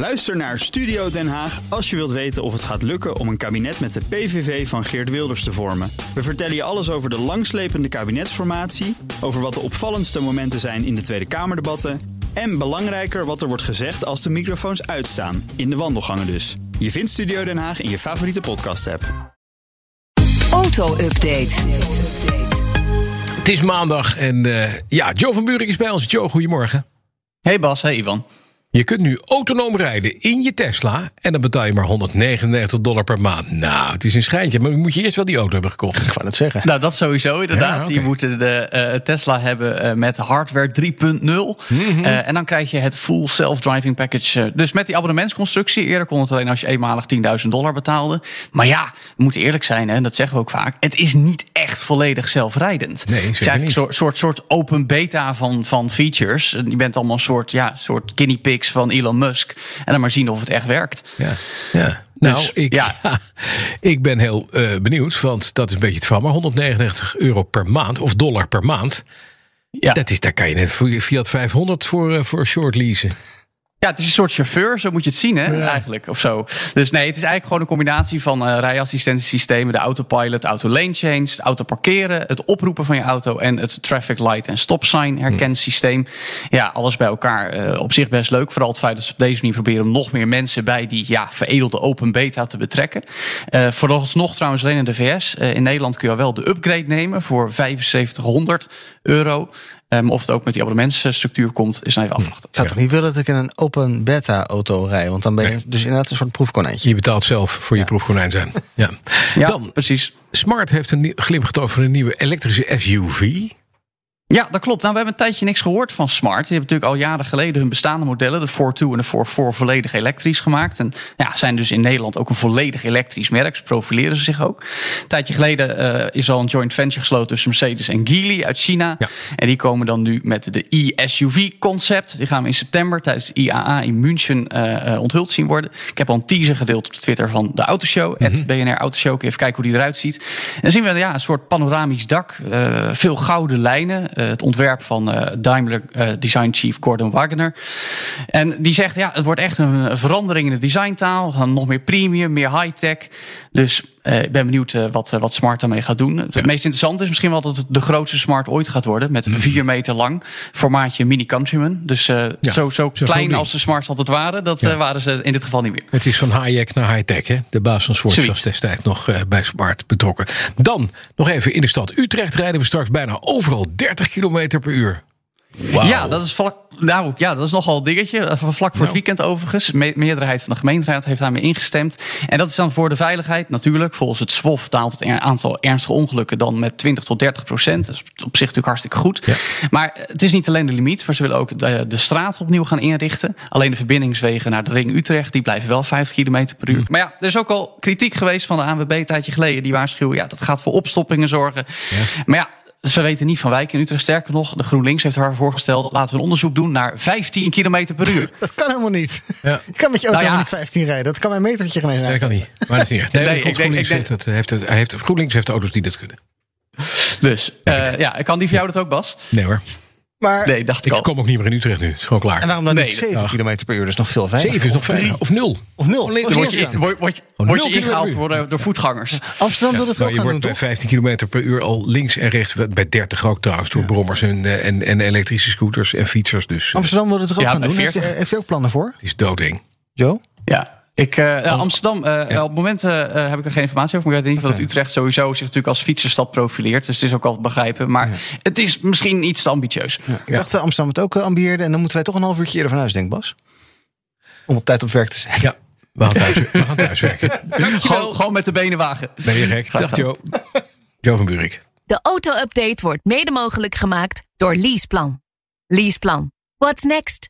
Luister naar Studio Den Haag als je wilt weten of het gaat lukken om een kabinet met de PVV van Geert Wilders te vormen. We vertellen je alles over de langslepende kabinetsformatie, over wat de opvallendste momenten zijn in de Tweede Kamerdebatten en belangrijker wat er wordt gezegd als de microfoons uitstaan, in de wandelgangen dus. Je vindt Studio Den Haag in je favoriete podcast-app. Auto-update. Het is maandag en uh, ja, Joe van Buurik is bij ons. Joe, goedemorgen. Hey Bas, hey Ivan. Je kunt nu autonoom rijden in je Tesla en dan betaal je maar 199 dollar per maand. Nou, het is een schijntje, maar moet je eerst wel die auto hebben gekocht. Ik wou het zeggen. Nou, dat sowieso inderdaad. Ja. Je moet de uh, Tesla hebben uh, met hardware 3.0. Mm -hmm. uh, en dan krijg je het full self-driving package. Dus met die abonnementsconstructie. Eerder kon het alleen als je eenmalig 10.000 dollar betaalde. Maar ja, we moeten eerlijk zijn, hè, dat zeggen we ook vaak. Het is niet echt volledig zelfrijdend. Nee, het is eigenlijk niet. een soort, soort, soort open beta van, van features. Je bent allemaal een soort, ja, soort guinea van Elon Musk. En dan maar zien of het echt werkt. Ja, ja. Nou, Dus, ik, ja. ja, ik ben heel uh, benieuwd, want dat is een beetje het van. Maar 199 euro per maand of dollar per maand. Ja. Dat is, daar kan je net Fiat 500 voor, uh, voor short leasen. Ja, het is een soort chauffeur, zo moet je het zien, hè, ja. eigenlijk. Of zo. Dus nee, het is eigenlijk gewoon een combinatie van uh, rijassistentiesystemen, de autopilot, auto lane change, het auto parkeren, het oproepen van je auto en het traffic light en stop sign herkensysteem. Ja, alles bij elkaar. Uh, op zich best leuk. Vooral het feit dat ze op deze manier proberen om nog meer mensen bij die ja, veredelde open beta te betrekken. Uh, vooralsnog trouwens alleen in de VS. Uh, in Nederland kun je wel de upgrade nemen voor 7500 euro. Um, of het ook met die abonnementsstructuur komt, is dan even afwachten. Ik zou toch niet willen dat ik in een open beta auto rij? Want dan ben je nee. dus inderdaad een soort proefkonijntje. Je betaalt zelf voor je ja. proefkonijn zijn. Ja. ja, dan, precies. Smart heeft een glimp over een nieuwe elektrische SUV. Ja, dat klopt. Nou, we hebben een tijdje niks gehoord van Smart. Die hebben natuurlijk al jaren geleden hun bestaande modellen, de 4.2 en de 4.4, volledig elektrisch gemaakt. En ja, zijn dus in Nederland ook een volledig elektrisch merk. Ze profileren ze zich ook. Een tijdje geleden uh, is al een joint venture gesloten tussen Mercedes en Geely uit China. Ja. En die komen dan nu met de e-SUV-concept. Die gaan we in september tijdens de IAA in München uh, onthuld zien worden. Ik heb al een teaser gedeeld op de Twitter van de Autoshow. Mm -hmm. BNR Autoshow. Even kijken hoe die eruit ziet. En dan zien we ja, een soort panoramisch dak. Uh, veel gouden lijnen. Uh, het ontwerp van uh, Daimler uh, Design Chief Gordon Wagner. En die zegt, ja, het wordt echt een verandering in de designtaal. Gaan nog meer premium, meer high-tech. Dus uh, ik ben benieuwd wat, wat Smart daarmee gaat doen. Ja. Het meest interessante is misschien wel dat het de grootste Smart ooit gaat worden. Met mm. vier meter lang. Formaatje Mini Countryman. Dus ja, zo, zo, zo klein als de Smarts altijd waren. Dat ja. waren ze in dit geval niet meer. Het is van high-tech naar high-tech. Hè? De baas van Swatch was destijds nog bij Smart betrokken. Dan nog even in de stad Utrecht rijden we straks bijna overal 30 kilometer per uur. Wow. Ja, dat is vlak. Nou ja, dat is nogal een dingetje. Vlak voor nou. het weekend overigens. Me meerderheid van de gemeenteraad heeft daarmee ingestemd. En dat is dan voor de veiligheid natuurlijk. Volgens het SWOF daalt het aantal ernstige ongelukken dan met 20 tot 30 procent. Dat is op zich natuurlijk hartstikke goed. Ja. Maar het is niet alleen de limiet. Maar ze willen ook de, de straat opnieuw gaan inrichten. Alleen de verbindingswegen naar de ring Utrecht, die blijven wel 50 km per uur. Mm. Maar ja, er is ook al kritiek geweest van de ANWB een tijdje geleden. Die waarschuwen, ja, dat gaat voor opstoppingen zorgen. Ja. Maar ja, ze weten niet van wijk in Utrecht. Sterker nog, de GroenLinks heeft haar voorgesteld... laten we een onderzoek doen naar 15 km per uur. Dat kan helemaal niet. Ja. Je kan met je auto nou ja. niet 15 rijden. Dat kan een metertje geen eens Nee, dat kan niet. Maar dat is niet echt. Nee, nee, ik GroenLinks, denk, heeft het, heeft het, hij heeft, GroenLinks heeft auto's die dat kunnen. Dus, uh, ja, kan die voor jou dat ook, Bas? Nee hoor. Maar nee, dacht ik, ik kom ook niet meer in Utrecht nu. Is gewoon klaar. En waarom dan nee, niet 7 km per uur? Dat is nog veel veiliger. 7 is nog veiliger. Of 0. Of 0. Dan word je, word, word, oh, word je ingehaald door, door voetgangers. Amsterdam wil het nou, ook Je gaan wordt doen, bij 15 km per uur al links en rechts. Bij 30 ook trouwens. Door ja. brommers en, en, en elektrische scooters en fietsers. Dus, Amsterdam wil het er ook ja, gaan doen. Heeft, heeft u ook plannen voor? Het is doodeng. Joe? Ja, ik, uh, oh. Amsterdam, uh, ja. op het moment uh, heb ik er geen informatie over. Maar ik weet in ieder geval okay. dat Utrecht sowieso zich natuurlijk als fietsenstad profileert. Dus het is ook wel te begrijpen. Maar ja. het is misschien iets te ambitieus. Ja. Ik dacht dat Amsterdam het ook ambieerde. En dan moeten wij toch een half uurtje eerder van huis, denk ik, Bas. Om op tijd op werk te zijn. Ja, we gaan thuis, we gaan thuis werken. gewoon, gewoon met de benen wagen. Ben je gek? Dag Joe. Joe van Buurik. De auto-update wordt mede mogelijk gemaakt door Leaseplan. Leaseplan. What's next?